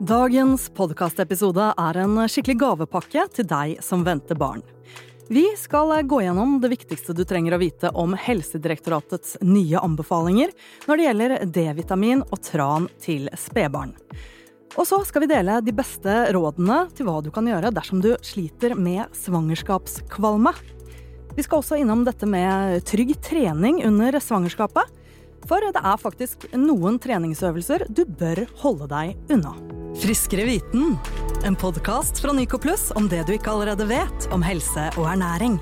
Dagens podkastepisode er en skikkelig gavepakke til deg som venter barn. Vi skal gå gjennom det viktigste du trenger å vite om Helsedirektoratets nye anbefalinger når det gjelder D-vitamin og tran til spedbarn. Og så skal vi dele de beste rådene til hva du kan gjøre dersom du sliter med svangerskapskvalme. Vi skal også innom dette med trygg trening under svangerskapet. For det er faktisk noen treningsøvelser du bør holde deg unna. Friskere viten, en podkast fra Nyco Plus om det du ikke allerede vet om helse og ernæring.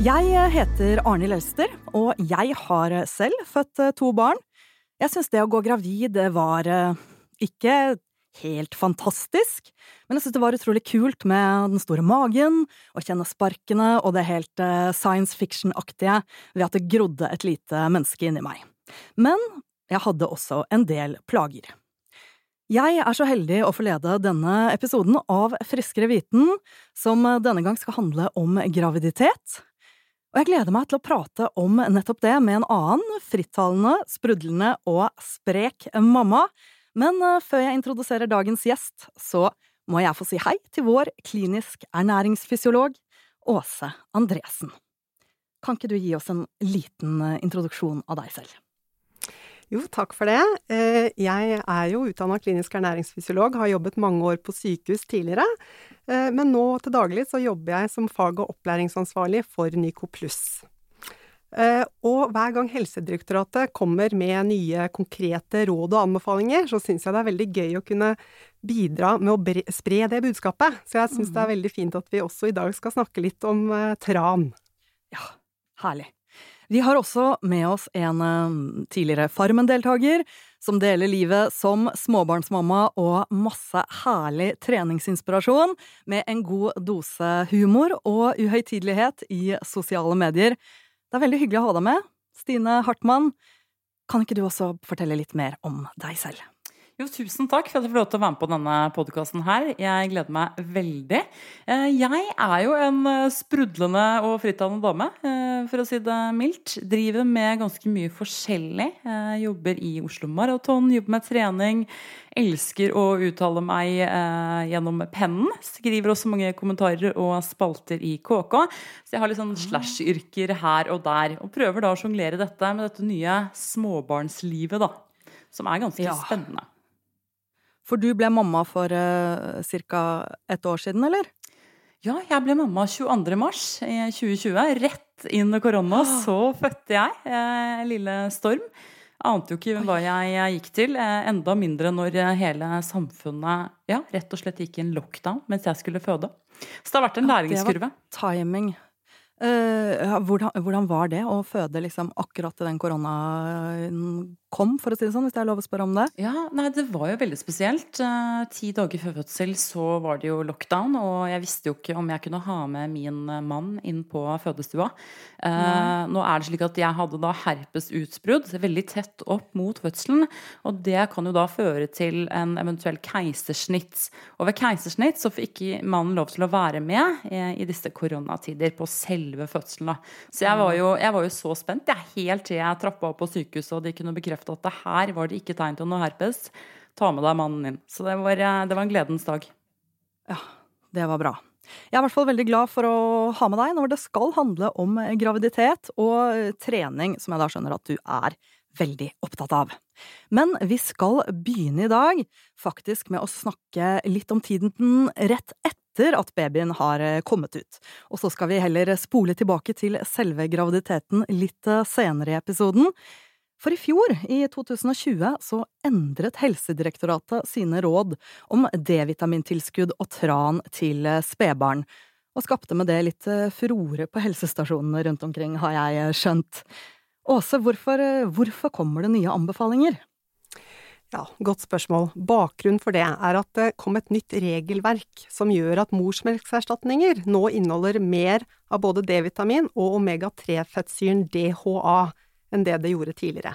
Jeg heter Arnhild Elster, og jeg har selv født to barn. Jeg syns det å gå gravid var ikke helt fantastisk, men jeg syns det var utrolig kult med den store magen, å kjenne sparkene og det helt science fiction-aktige ved at det grodde et lite menneske inni meg. Men jeg hadde også en del plager. Jeg er så heldig å få lede denne episoden av Friskere viten, som denne gang skal handle om graviditet. Og jeg gleder meg til å prate om nettopp det med en annen frittalende, sprudlende og sprek mamma. Men før jeg introduserer dagens gjest, så må jeg få si hei til vår klinisk ernæringsfysiolog Åse Andresen. Kan ikke du gi oss en liten introduksjon av deg selv? Jo, takk for det. Jeg er jo utdanna klinisk ernæringsfysiolog, har jobbet mange år på sykehus tidligere. Men nå til daglig så jobber jeg som fag- og opplæringsansvarlig for Nyco Og hver gang Helsedirektoratet kommer med nye konkrete råd og anbefalinger, så syns jeg det er veldig gøy å kunne bidra med å spre det budskapet. Så jeg syns det er veldig fint at vi også i dag skal snakke litt om tran. Ja, herlig. Vi har også med oss en tidligere Farmen-deltaker, som deler livet som småbarnsmamma og masse herlig treningsinspirasjon, med en god dose humor og uhøytidelighet i sosiale medier. Det er veldig hyggelig å ha deg med, Stine Hartmann. Kan ikke du også fortelle litt mer om deg selv? Jo, tusen takk for at jeg får lov til å være med på denne podkasten her. Jeg gleder meg veldig. Jeg er jo en sprudlende og frittalende dame, for å si det mildt. Driver med ganske mye forskjellig. Jeg jobber i Oslo Maraton, jobber med trening. Elsker å uttale meg gjennom pennen. Skriver også mange kommentarer og spalter i KK. Så jeg har litt sånn slash-yrker her og der. Og prøver da å sjonglere dette med dette nye småbarnslivet, da. Som er ganske ja. spennende. For du ble mamma for uh, ca. et år siden, eller? Ja, jeg ble mamma 22. mars 2020. Rett inn i korona, så fødte jeg eh, lille Storm. Ante jo ikke hva jeg gikk til. Eh, enda mindre når hele samfunnet ja, rett og slett gikk i en lockdown mens jeg skulle føde. Så det har vært en ja, læringskurve. Det var timing. Uh, hvordan, hvordan, var det å føde liksom akkurat til den koronaen kom, for å si det sånn, hvis det er lov å spørre om det? Ja, nei, det var jo veldig spesielt. Uh, ti dager før fødsel så var det jo lockdown, og jeg visste jo ikke om jeg kunne ha med min mann inn på fødestua. Uh, nå er det slik at jeg hadde da herpesutbrudd veldig tett opp mot fødselen, og det kan jo da føre til en eventuell keisersnitt. Og ved keisersnitt så får ikke mannen lov til å være med i, i disse koronatider på selve fødselen. Da. Så jeg var, jo, jeg var jo så spent, jeg, helt til jeg trappa opp på sykehuset og de kunne bekrefte bekrefte at det her var det ikke tegn til noe herpes. Ta med deg mannen din. Så det var, eh, det var en gledens dag. Ja, det var bra. Jeg er i hvert fall veldig glad for å ha med deg når det skal handle om graviditet og trening, som jeg da skjønner at du er veldig opptatt av. Men vi skal begynne i dag faktisk med å snakke litt om tiden rett etter at babyen har kommet ut. Og så skal vi heller spole tilbake til selve graviditeten litt senere i episoden. For i fjor, i 2020, så endret Helsedirektoratet sine råd om D-vitamintilskudd og tran til spedbarn, og skapte med det litt eh, furore på helsestasjonene rundt omkring, har jeg skjønt. Åse, hvorfor, hvorfor kommer det nye anbefalinger? Ja, godt spørsmål. Bakgrunnen for det er at det kom et nytt regelverk som gjør at morsmelkserstatninger nå inneholder mer av både D-vitamin og omega-3-fettsyren DHA enn det det gjorde tidligere.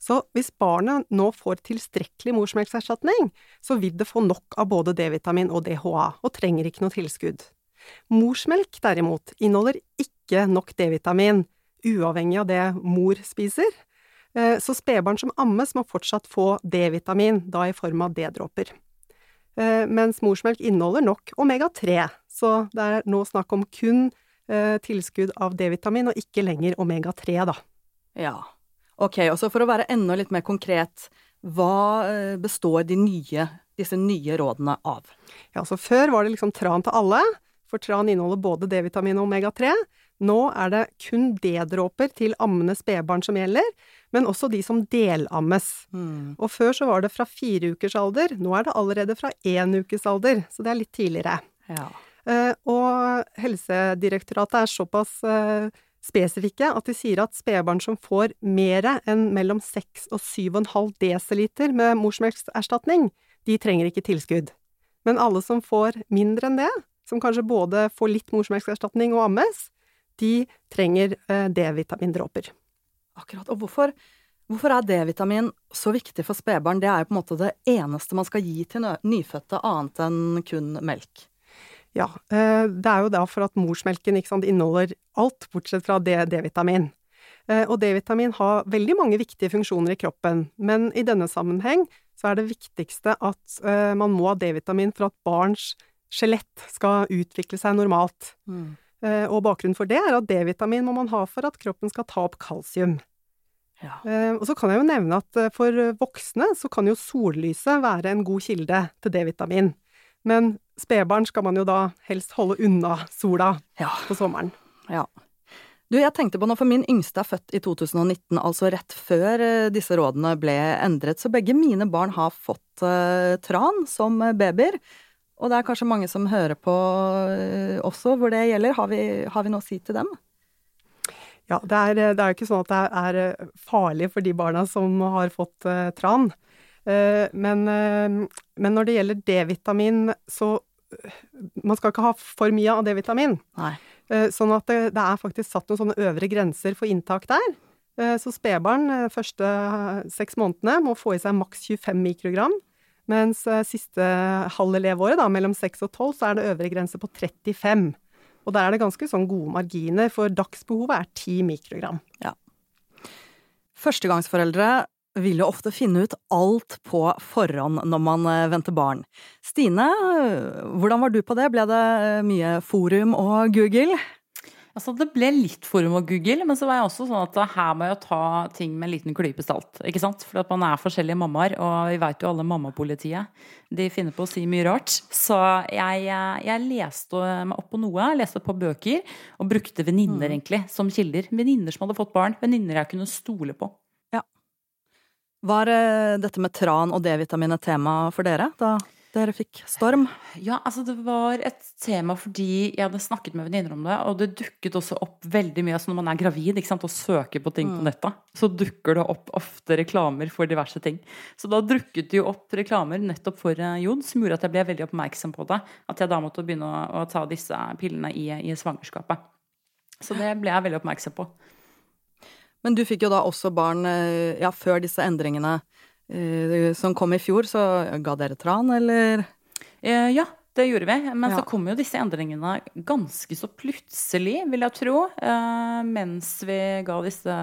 Så hvis barnet nå får tilstrekkelig morsmelkerstatning, så vil det få nok av både D-vitamin og DHA, og trenger ikke noe tilskudd. Morsmelk derimot inneholder ikke nok D-vitamin, uavhengig av det mor spiser. Eh, så spedbarn som ammes må fortsatt få D-vitamin, da i form av D-dråper. Eh, mens morsmelk inneholder nok omega-3, så det er nå snakk om kun eh, tilskudd av D-vitamin, og ikke lenger omega-3, da. Ja. Ok, og så for å være enda litt mer konkret, hva består de nye, disse nye rådene av? Ja, så før var det liksom tran til alle, for tran inneholder både D-vitamin og omega-3. Nå er det kun D-dråper til ammende spedbarn som gjelder, men også de som delammes. Mm. Og før så var det fra fire ukers alder, nå er det allerede fra én ukes alder, så det er litt tidligere. Ja. Uh, og Helsedirektoratet er såpass uh, spesifikke at de sier at spedbarn som får mer enn mellom 6 og 7,5 dl med morsmelkerstatning, de trenger ikke tilskudd. Men alle som får mindre enn det, som kanskje både får litt morsmelkerstatning og ammes, de trenger uh, D-vitamindråper. Akkurat. Og hvorfor, hvorfor er D-vitamin så viktig for spedbarn? Det er jo på en måte det eneste man skal gi til nyfødte, annet enn kun melk. Ja, eh, det er jo da for at morsmelken sant, inneholder alt bortsett fra D-vitamin. Eh, og D-vitamin har veldig mange viktige funksjoner i kroppen, men i denne sammenheng så er det viktigste at eh, man må ha D-vitamin for at barns skjelett skal utvikle seg normalt. Mm. Og bakgrunnen for det er at D-vitamin må man ha for at kroppen skal ta opp kalsium. Ja. Og så kan jeg jo nevne at for voksne så kan jo sollyset være en god kilde til D-vitamin. Men spedbarn skal man jo da helst holde unna sola ja. på sommeren. Ja. Du, jeg tenkte på noe, for min yngste er født i 2019, altså rett før disse rådene ble endret, så begge mine barn har fått uh, tran som babyer. Og det er kanskje mange som hører på uh, også hvor det gjelder. Har vi, har vi noe å si til dem? Ja, det er, jo ikke sånn at det er eh, farlig for de barna som har fått uh, tran. Uh, men, uh, men, når det gjelder D-vitamin, så Man skal ikke ha for mye av D-vitamin. Sånn at det, det, er faktisk satt noen sånne øvre grenser for inntak der. Så spedbarn første seks månedene må få i seg maks 25 mikrogram. Mens eh, siste halve leveåret, da, mellom 6 og 12, så er det øvre grense på 35. Og der er det ganske sånn gode marginer, for dagsbehovet er 10 mikrogram. Ja. Førstegangsforeldre vil jo ofte finne ut alt på forhånd når man eh, venter barn. Stine, hvordan var du på det? Ble det mye forum og Google? Altså, det ble litt forum og Google, men så var jeg også sånn at her må jeg ta ting med en liten klype salt. ikke sant? For at man er forskjellige mammaer, og vi veit jo alle mammapolitiet. De finner på å si mye rart. Så jeg, jeg leste meg opp på noe, leste på bøker, og brukte venninner mm. egentlig som kilder. Venninner som hadde fått barn. Venninner jeg kunne stole på. Var eh, dette med tran og D-vitamin et tema for dere da dere fikk storm? Ja, altså det var et tema fordi jeg hadde snakket med venninner om det, og det dukket også opp veldig mye altså når man er gravid ikke sant, og søker på ting mm. på nettet, så dukker det opp ofte reklamer for diverse ting. Så da dukket det jo opp reklamer nettopp for eh, jod, som gjorde at jeg ble veldig oppmerksom på det. At jeg da måtte begynne å, å ta disse pillene i, i svangerskapet. Så det ble jeg veldig oppmerksom på. Men du fikk jo da også barn eh, ja, før disse endringene Eh, som kom i fjor, så ga dere tran, eller? Eh, ja, det gjorde vi. Men ja. så kom jo disse endringene ganske så plutselig, vil jeg tro, eh, mens vi ga disse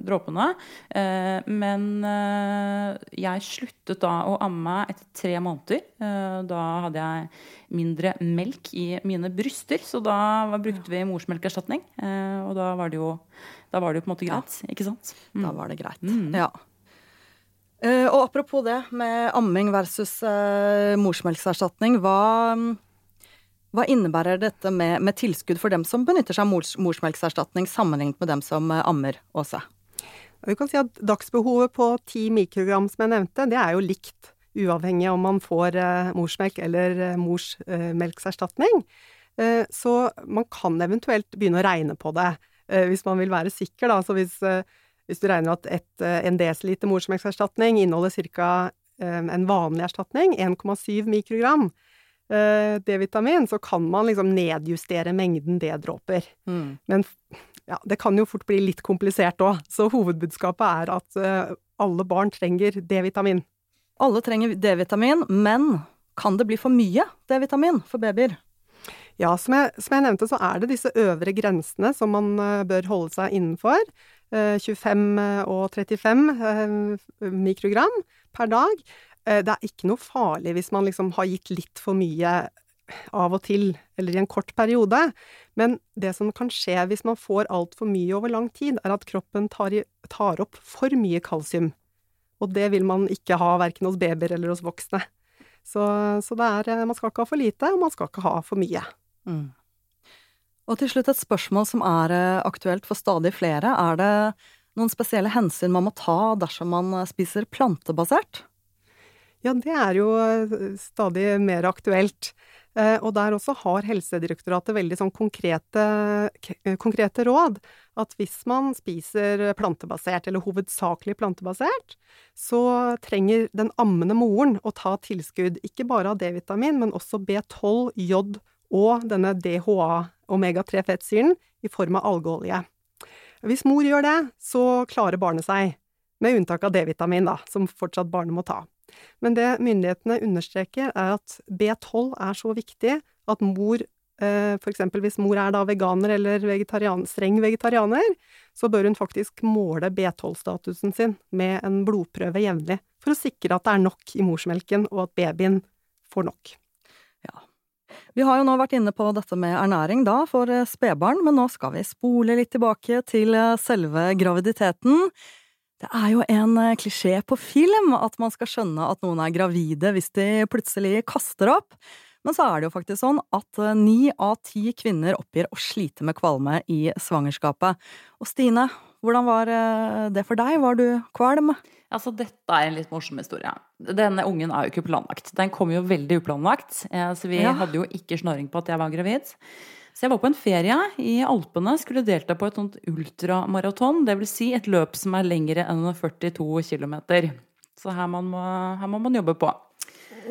dråpene. Eh, men eh, jeg sluttet da å amme etter tre måneder. Da hadde jeg mindre melk i mine bryster, så da brukte vi morsmelkerstatning. og da var det jo da var det jo på en måte greit, ikke sant? Mm. Da var det greit. Mm. Ja. Uh, og apropos det med amming versus uh, morsmelkerstatning, hva, hva, innebærer dette med, med, tilskudd for dem som benytter seg av mors, morsmelkserstatning, sammenlignet med dem som uh, ammer, Åse? Vi kan si at Dagsbehovet på 10 mikrogram som jeg nevnte, det er jo likt, uavhengig om man får morsmelk eller morsmelkserstatning. så man kan eventuelt begynne å regne på det, hvis man vil være sikker. Da. Så hvis hvis du regner at et, eh, en desiliter morsmelkerstatning inneholder ca. Eh, en vanlig erstatning, 1,7 mikrogram eh, D-vitamin, så kan man liksom nedjustere mengden D-dråper. Mm. Men ja, det kan jo fort bli litt komplisert òg, så hovedbudskapet er at alle barn trenger D-vitamin. Alle trenger D-vitamin, men kan det bli for mye D-vitamin for babyer? Ja, som jeg, som jeg, nevnte, så er det disse øvre grensene som man bør holde seg innenfor. 25 og 35 mikrogram per dag. Det er ikke noe farlig hvis man liksom har gitt litt for mye av og til, eller i en kort periode. Men det som kan skje hvis man får altfor mye over lang tid, er at kroppen tar, i, tar opp for mye kalsium. Og det vil man ikke ha verken hos babyer eller hos voksne. Så, så er, man skal ikke ha for lite, og man skal ikke ha for mye. Mm. Og til slutt et spørsmål som er eh, aktuelt for stadig flere. Er det noen spesielle hensyn man må ta dersom man spiser plantebasert? Ja, det er jo eh, stadig mer aktuelt. Eh, og der også har Helsedirektoratet veldig sånn konkrete, eh, konkrete, råd. At hvis man spiser plantebasert, eller hovedsakelig plantebasert, så trenger den ammende moren å ta tilskudd ikke bare av D-vitamin, men også B12, jod og denne DHA, omega-3-fettsyren, i form av algeolje. Hvis mor gjør det, så klarer barnet seg. Med unntak av D-vitamin, da, som fortsatt barnet må ta. Men det myndighetene understreker, er at B12 er så viktig at mor F.eks. for eksempel hvis mor er da veganer eller vegetarian, streng vegetarianer, så bør hun faktisk måle B12-statusen sin med en blodprøve jevnlig, for å sikre at det er nok i morsmelken, og at babyen får nok. Vi har jo nå vært inne på dette med ernæring da, for eh, spedbarn, men nå skal vi spole litt tilbake til eh, selve graviditeten. Det er jo en eh, klisjé på film at man skal skjønne at noen er gravide hvis de plutselig kaster opp. Men så er det jo faktisk sånn at ni av ti kvinner oppgir å slite med kvalme i svangerskapet. Og Stine, hvordan var eh, det for deg? Var du kvalm? Altså, dette er en litt morsom historie. Denne ungen er jo ikke planlagt. Den kom jo veldig uplanlagt, så vi ja. hadde jo ikke snoring på at jeg var gravid. Så jeg var på en ferie i Alpene, skulle delta på et sånt ultramaraton. Dvs. Si et løp som er lengre enn 42 km. Så her, man må, her må man jobbe på.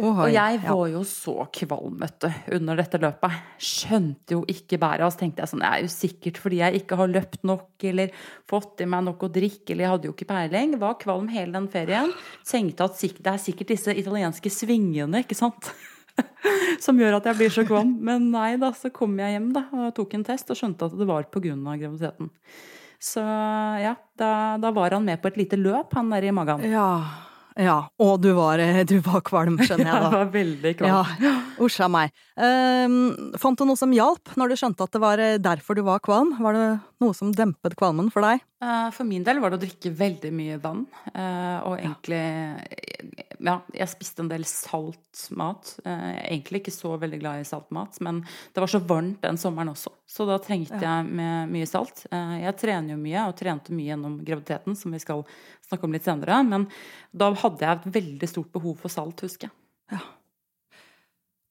Oh, og jeg var jo så kvalm, vet under dette løpet. Skjønte jo ikke bæret. Og så tenkte jeg sånn, det er jo sikkert fordi jeg ikke har løpt nok, eller fått i meg nok å drikke, eller jeg hadde jo ikke peiling. Var kvalm hele den ferien. Tenkte at det er sikkert disse italienske svingene, ikke sant. som gjør at jeg blir så kvalm. Men nei da, så kom jeg hjem da, og tok en test og skjønte at det var pga. graviditeten. Så ja, da, da, var han med på et lite løp, han der i magen. Ja, ja. Og du var, du var kvalm, skjønner jeg da. jeg var veldig kvalm. Ja, Usch a meg. Um, fant du noe som hjalp når du skjønte at det var derfor du var kvalm? Var det noe som dempet kvalmen for deg? Uh, for min del var det å drikke veldig mye vann. Og egentlig ja, jeg spiste en del salt mat. Eh, egentlig ikke så veldig glad i salt mat, men det var så varmt den sommeren også, så da trengte ja. jeg med mye salt. Eh, jeg trener jo mye, og trente mye gjennom graviditeten, som vi skal snakke om litt senere, men da hadde jeg et veldig stort behov for salt, husker jeg. Ja.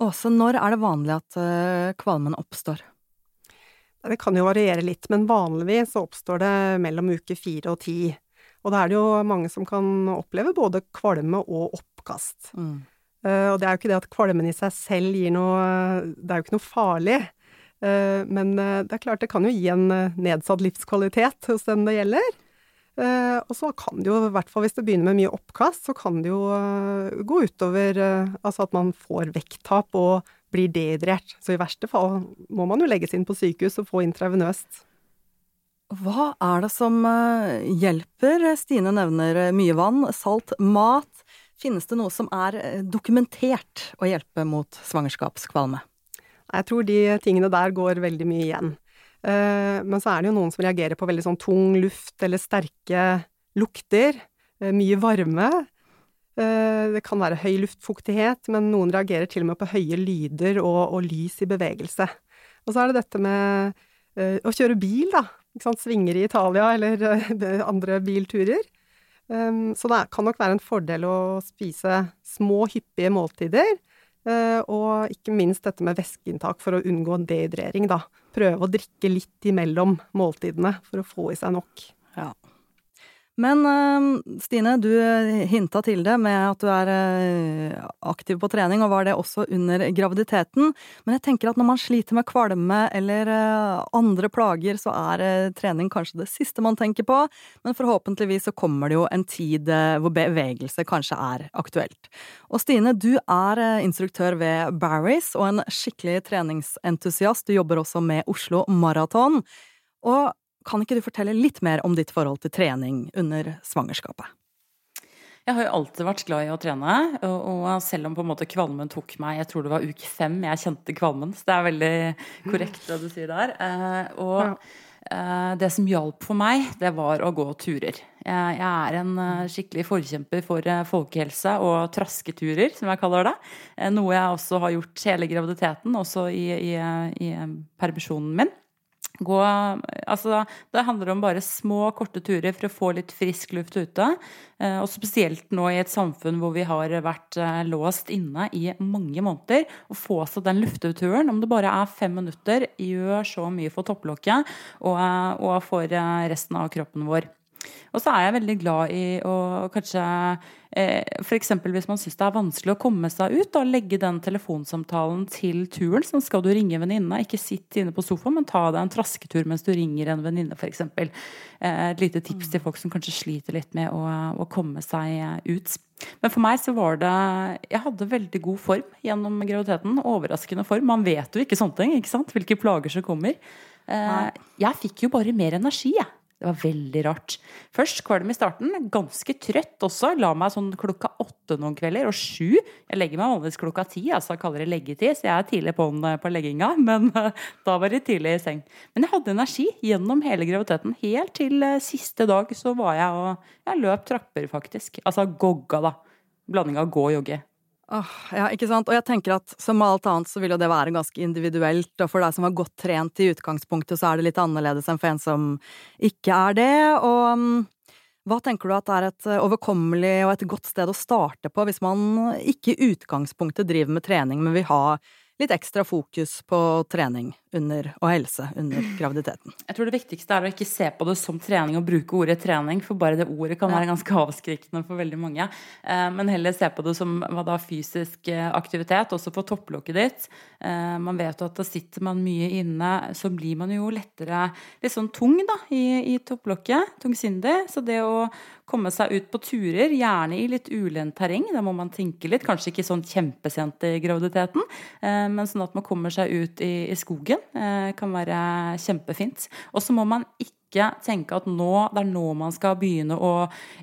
Åse, når er det vanlig at uh, kvalmen oppstår? Det kan jo variere litt, men vanligvis oppstår det mellom uke fire og ti. Og da er det jo mange som kan oppleve både kvalme og oppkast. Mm. Uh, og det er jo ikke det at kvalmen i seg selv gir noe Det er jo ikke noe farlig. Uh, men uh, det er klart det kan jo gi en nedsatt livskvalitet hos den det gjelder. og så kan det jo, i hvert fall hvis det begynner med mye oppkast, så kan det jo gå utover altså at man får vekttap og blir dehydrert. Så i verste fall må man jo legges inn på sykehus og få intravenøst. Hva er det som eh, hjelper? Stine nevner eh, mye vann, salt, mat. Finnes det noe som er eh, dokumentert å hjelpe mot svangerskapskvalme? Jeg tror de tingene der går veldig mye igjen. Men så er det jo noen som reagerer på veldig sånn tung luft eller sterke lukter. Mye varme. Det kan være høy luftfuktighet, men noen reagerer til og med på høye lyder og, og lys i bevegelse. Og så er det dette med å kjøre bil, da svinger i Italia eller eh, andre bilturer. Um, så det kan nok være en fordel å spise små, hyppige måltider. Uh, og ikke minst dette med væskeinntak for å unngå dehydrering, da. Prøve å drikke litt imellom måltidene for å få i seg nok. Men ehm, Stine, du hinta til det med at du er eh, aktiv på trening, og var det også under graviditeten. Men jeg tenker at når man sliter med kvalme eller eh, andre plager, så er eh, trening kanskje det siste man tenker på. Men forhåpentligvis så kommer det jo en tid hvor bevegelse kanskje er aktuelt. Og Stine, du er instruktør ved Barry's og en skikkelig treningsentusiast. Du jobber også med Oslo Maraton. Og kan ikke du fortelle litt mer om ditt forhold til trening under svangerskapet? Jeg har jo alltid vært glad i å trene, og, selv om på en måte kvalmen tok meg Jeg tror det var uke fem jeg kjente kvalmen, så det er veldig korrekt det du sier der. Eh, og eh, det som hjalp for meg, det var å gå turer. Jeg er en eh, skikkelig forkjemper for folkehelse og trasketurer, som jeg kaller det. Noe jeg også har gjort hele graviditeten, også i, i, i permisjonen min. Gå, altså, det handler om bare små, korte turer for å få litt frisk luft ute. Eh, og spesielt nå i et samfunn hvor vi har vært eh, låst inne i mange måneder. Å få seg den lufteturen, om det bare er fem minutter, gjør så mye for topplokket og, eh, og for resten av kroppen vår. Og så er jeg veldig glad i å kanskje eh, F.eks. hvis man syns det er vanskelig å komme seg ut, da legge den telefonsamtalen til turen. Så skal du ringe venninna, ikke sitt inne på sofaen, men ta deg en trasketur mens du ringer en venninne, f.eks. Eh, et lite tips til folk som kanskje sliter litt med å, å komme seg ut. Men for meg så var det Jeg hadde veldig god form gjennom graviditeten. Overraskende form. Man vet jo ikke sånne ting, ikke sant? Hvilke plager som kommer. Eh, jeg fikk jo bare mer energi, jeg. Det var veldig rart. Først kvalm i starten, ganske trøtt også. La meg sånn klokka åtte noen kvelder, og sju. Jeg legger meg vanligvis klokka ti, altså jeg kaller det leggetid, så jeg er tidlig på, på legginga. Men uh, da var det tidlig i seng. Men jeg hadde energi gjennom hele graviditeten. Helt til uh, siste dag så var jeg og Jeg løp trapper, faktisk. Altså gogga, da. Blanding av gå og jogge. Oh, ja, ikke sant. Og jeg tenker at som alt annet så vil jo det være ganske individuelt, og for deg som var godt trent i utgangspunktet, så er det litt annerledes enn for en som ikke er det. Og um, hva tenker du at er et eh, overkommelig og et godt sted å starte på hvis man ikke i utgangspunktet driver med trening, men vil ha litt ekstra fokus på trening under, og helse under graviditeten. Jeg tror det viktigste er å ikke se på det som trening og bruke ordet trening, for bare det ordet kan være ganske avskrekkende for veldig mange. Eh, men heller se på det som da fysisk eh, aktivitet, også for topplokket ditt. Eh, man vet jo at da sitter man mye inne, så blir man jo lettere litt sånn tung da, i, i topplokket. Tungsindig. Så det å komme seg ut på turer, gjerne i litt ulendt terreng. Da må man tenke litt. Kanskje ikke sånn kjempesent i graviditeten, men sånn at man kommer seg ut i, i skogen. Eh, kan være kjempefint. Og så må man ikke tenke at nå, det er nå man skal begynne å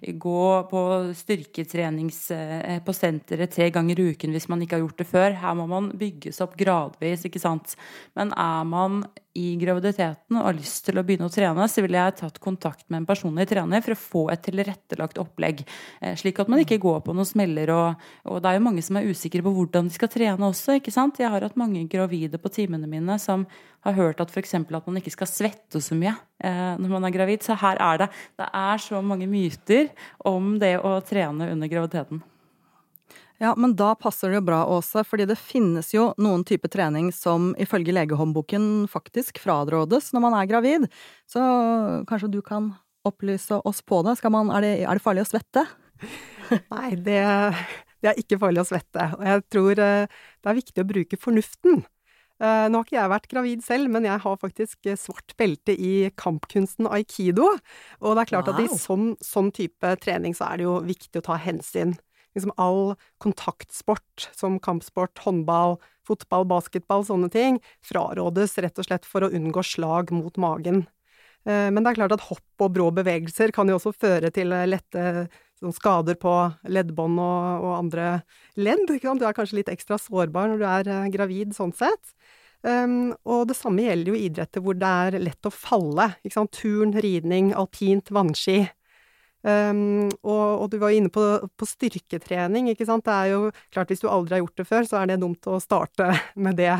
gå på styrketrenings eh, på senteret tre ganger i uken hvis man ikke har gjort det før. Her må man bygges opp gradvis, ikke sant. Men er man i graviditeten og har lyst til å begynne å trene, så ville jeg tatt kontakt med en personlig trener for å få et tilrettelagt opplegg. Eh, slik at man ikke går på noen smeller. Og, og det er jo mange som er usikre på hvordan de skal trene også. ikke sant? Jeg har hatt mange gravide på timene mine som har hørt at f.eks. at man ikke skal svette så mye eh, når man er gravid. Så her er det Det er så mange myter om det å trene under graviditeten. Ja, men da passer det jo bra, Åse, fordi det finnes jo noen type trening som ifølge legehåndboken faktisk frarådes når man er gravid. Så kanskje du kan opplyse oss på det. Man, er, det er det farlig å svette? Nei, det, det, er ikke farlig å svette. Og jeg tror eh, det er viktig å bruke fornuften. Eh, nå har ikke jeg vært gravid selv, men jeg har faktisk svart belte i kampkunsten aikido. Og det er klart wow. at i sånn, sånn, type trening så er det jo viktig å ta hensyn. Liksom all kontaktsport, som kampsport, håndball, fotball, basketball, sånne ting, frarådes rett og slett for å unngå slag mot magen. Eh, men det er klart at hopp og brå bevegelser kan jo også føre til lette sånn skader på leddbånd og, og, andre ledd. Du er kanskje litt ekstra sårbar når du er gravid, sånn sett. Um, og det samme gjelder jo idretter hvor det er lett å falle. Turn, ridning, alpint, vannski. Um, og, og, du var inne på, på, styrketrening, ikke sant. Det er jo klart hvis du aldri har gjort det før, så er det dumt å starte med det,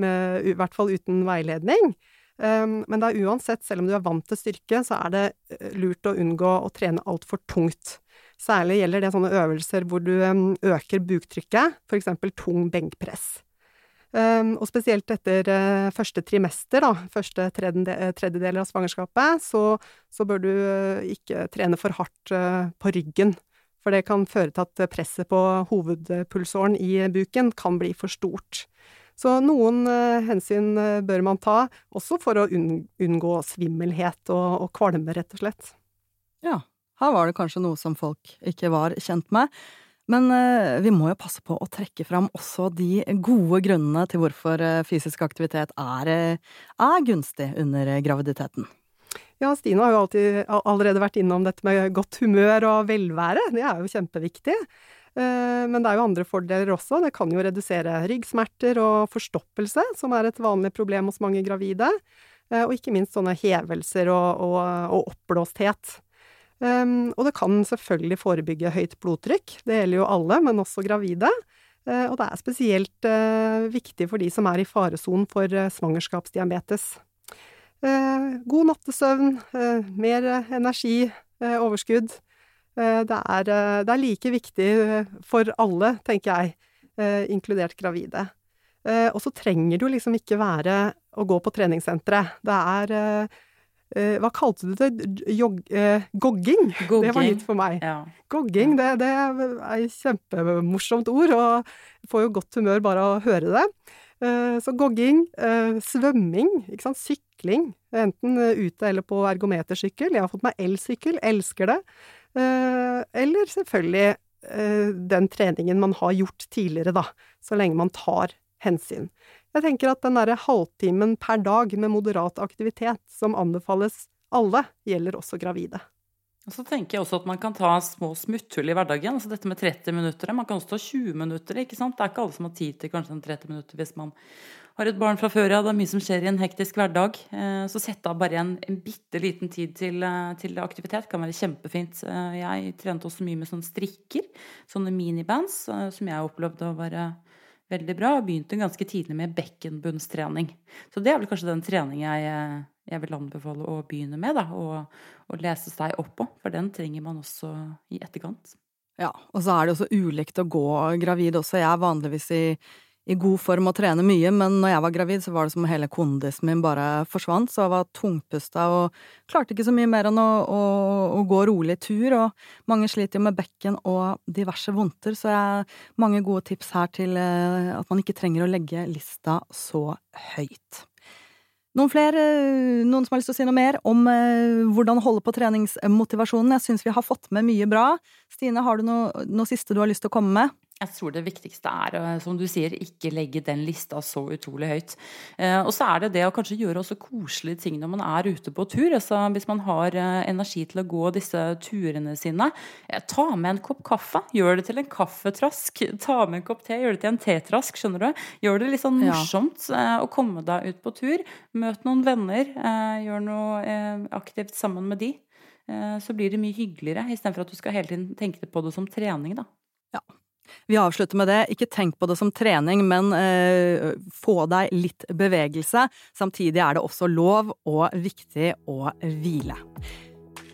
med, i hvert fall uten veiledning. Um, men det er uansett, selv om du er vant til styrke, så er det eh, lurt å unngå å trene altfor tungt. Særlig gjelder det sånne øvelser hvor du um, øker buktrykket, f.eks. tung benkpress. Um, og spesielt etter uh, første trimester, da, første tredjedel, tredjedel av svangerskapet, så, så bør du uh, ikke trene for hardt på ryggen. For det kan føre til at presset på hovedpulsåren i buken kan bli for stort. Så noen hensyn bør man ta, også for å unngå svimmelhet og, og kvalme, rett og slett. Ja, her var det kanskje noe som folk ikke var kjent med. Men eh, vi må jo passe på å trekke fram også de gode grunnene til hvorfor eh, fysisk aktivitet er, eh, er gunstig under graviditeten. Ja, Stine har jo alltid, allerede vært innom dette med godt humør og velvære. Det er jo kjempeviktig. Men det er jo andre fordeler også. Det kan jo redusere ryggsmerter og forstoppelse, som er et vanlig problem hos mange gravide. Og ikke minst sånne hevelser og, og, og oppblåsthet. Um, og det kan selvfølgelig forebygge høyt blodtrykk. Det gjelder jo alle, men også gravide. Uh, og det er spesielt uh, viktig for de som er i faresonen for uh, svangerskapsdiabetes. god nattesøvn, mer energi, overskudd. Det er, det, er, like viktig for alle, tenker jeg, inkludert gravide. og så trenger det jo liksom ikke være å gå på treningssenteret. Det er Hva kalte du det? Jog, eh, gogging? gogging? Det var nytt for meg. Ja. Gogging, det, det er et kjempemorsomt ord, og får jo godt humør bare av å høre det. Eh, så gogging, eh, svømming, sykling, enten ute eller på ergometersykkel. Jeg har fått meg elsykkel, elsker det. Eh, eller selvfølgelig eh, den treningen man har gjort tidligere, da, så lenge man tar hensyn. Jeg tenker at den derre halvtimen per dag med moderat aktivitet som anbefales alle, gjelder også gravide. Og så tenker jeg også at man kan ta små smutthull i hverdagen. altså Dette med 30 minutter. Man kan også ta 20 minutter. ikke sant? Det er ikke alle som har tid til kanskje en 30 minutter hvis man har et barn fra før av. Ja, det er mye som skjer i en hektisk hverdag. Eh, så sette av bare en, en bitte liten tid til, eh, til, aktivitet kan være kjempefint. Eh, jeg trente også mye med sånne strikker, sånne minibands, som jeg opplevde å være veldig bra. Og begynte ganske tidlig med bekkenbunnstrening. Så det er vel kanskje den trening jeg, jeg vil anbefale å begynne med, da. Og, og lese seg opp på. For den trenger man også i etterkant. Ja, og så er det også ulikt å gå gravid også. Jeg er vanligvis i i god form og trene mye, men når jeg var gravid, så var det som hele kondisen min bare forsvant, så jeg var tungpusta og klarte ikke så mye mer enn å, å, å gå rolig tur, og mange sliter jo med bekken og diverse vondter, så jeg har mange gode tips her til eh, at man ikke trenger å legge lista så høyt. Noen flere, noen som har lyst til å si noe mer om eh, hvordan holde på treningsmotivasjonen? Jeg syns vi har fått med mye bra. Stine, har du noe, noe siste du har lyst til å komme med? Jeg tror det viktigste er, eh, som du sier, ikke legge den lista så utrolig høyt. Eh, og så er det det å kanskje gjøre også koselige ting når man er ute på tur. Altså, hvis man har eh, energi til å gå disse turene sine, ta med en kopp kaffe. Gjør det til en kaffetrask. Ta med en kopp te, gjør det til en tetrask. skjønner du? Gjør det litt sånn morsomt ja. å komme deg ut på tur. Møt noen venner. Gjør noe aktivt sammen med de. Så blir det mye hyggeligere, istedenfor at du skal hele tiden tenke på det som trening. da. Ja, vi avslutter med det. Ikke tenk på det som trening, men eh, få deg litt bevegelse. Samtidig er det også lov og viktig å hvile.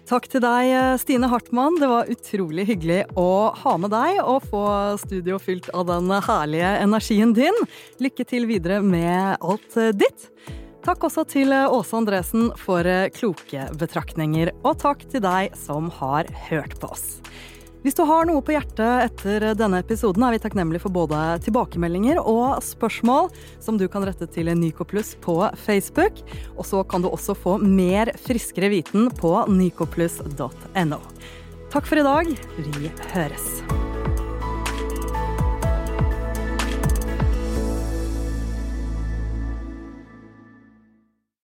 Takk til deg, Stine Hartmann. Det var utrolig hyggelig å ha med deg og få studio fylt av den herlige energien din. Lykke til videre med alt ditt. Takk også til Åse Andresen for kloke betraktninger, og takk til deg som har hørt på oss. Hvis du har noe på hjertet etter denne episoden, er vi takknemlige for både tilbakemeldinger og spørsmål som du kan rette til Nycoplus på Facebook. Og så kan du også få mer friskere viten på nycoplus.no. Takk for i dag. Vi høres.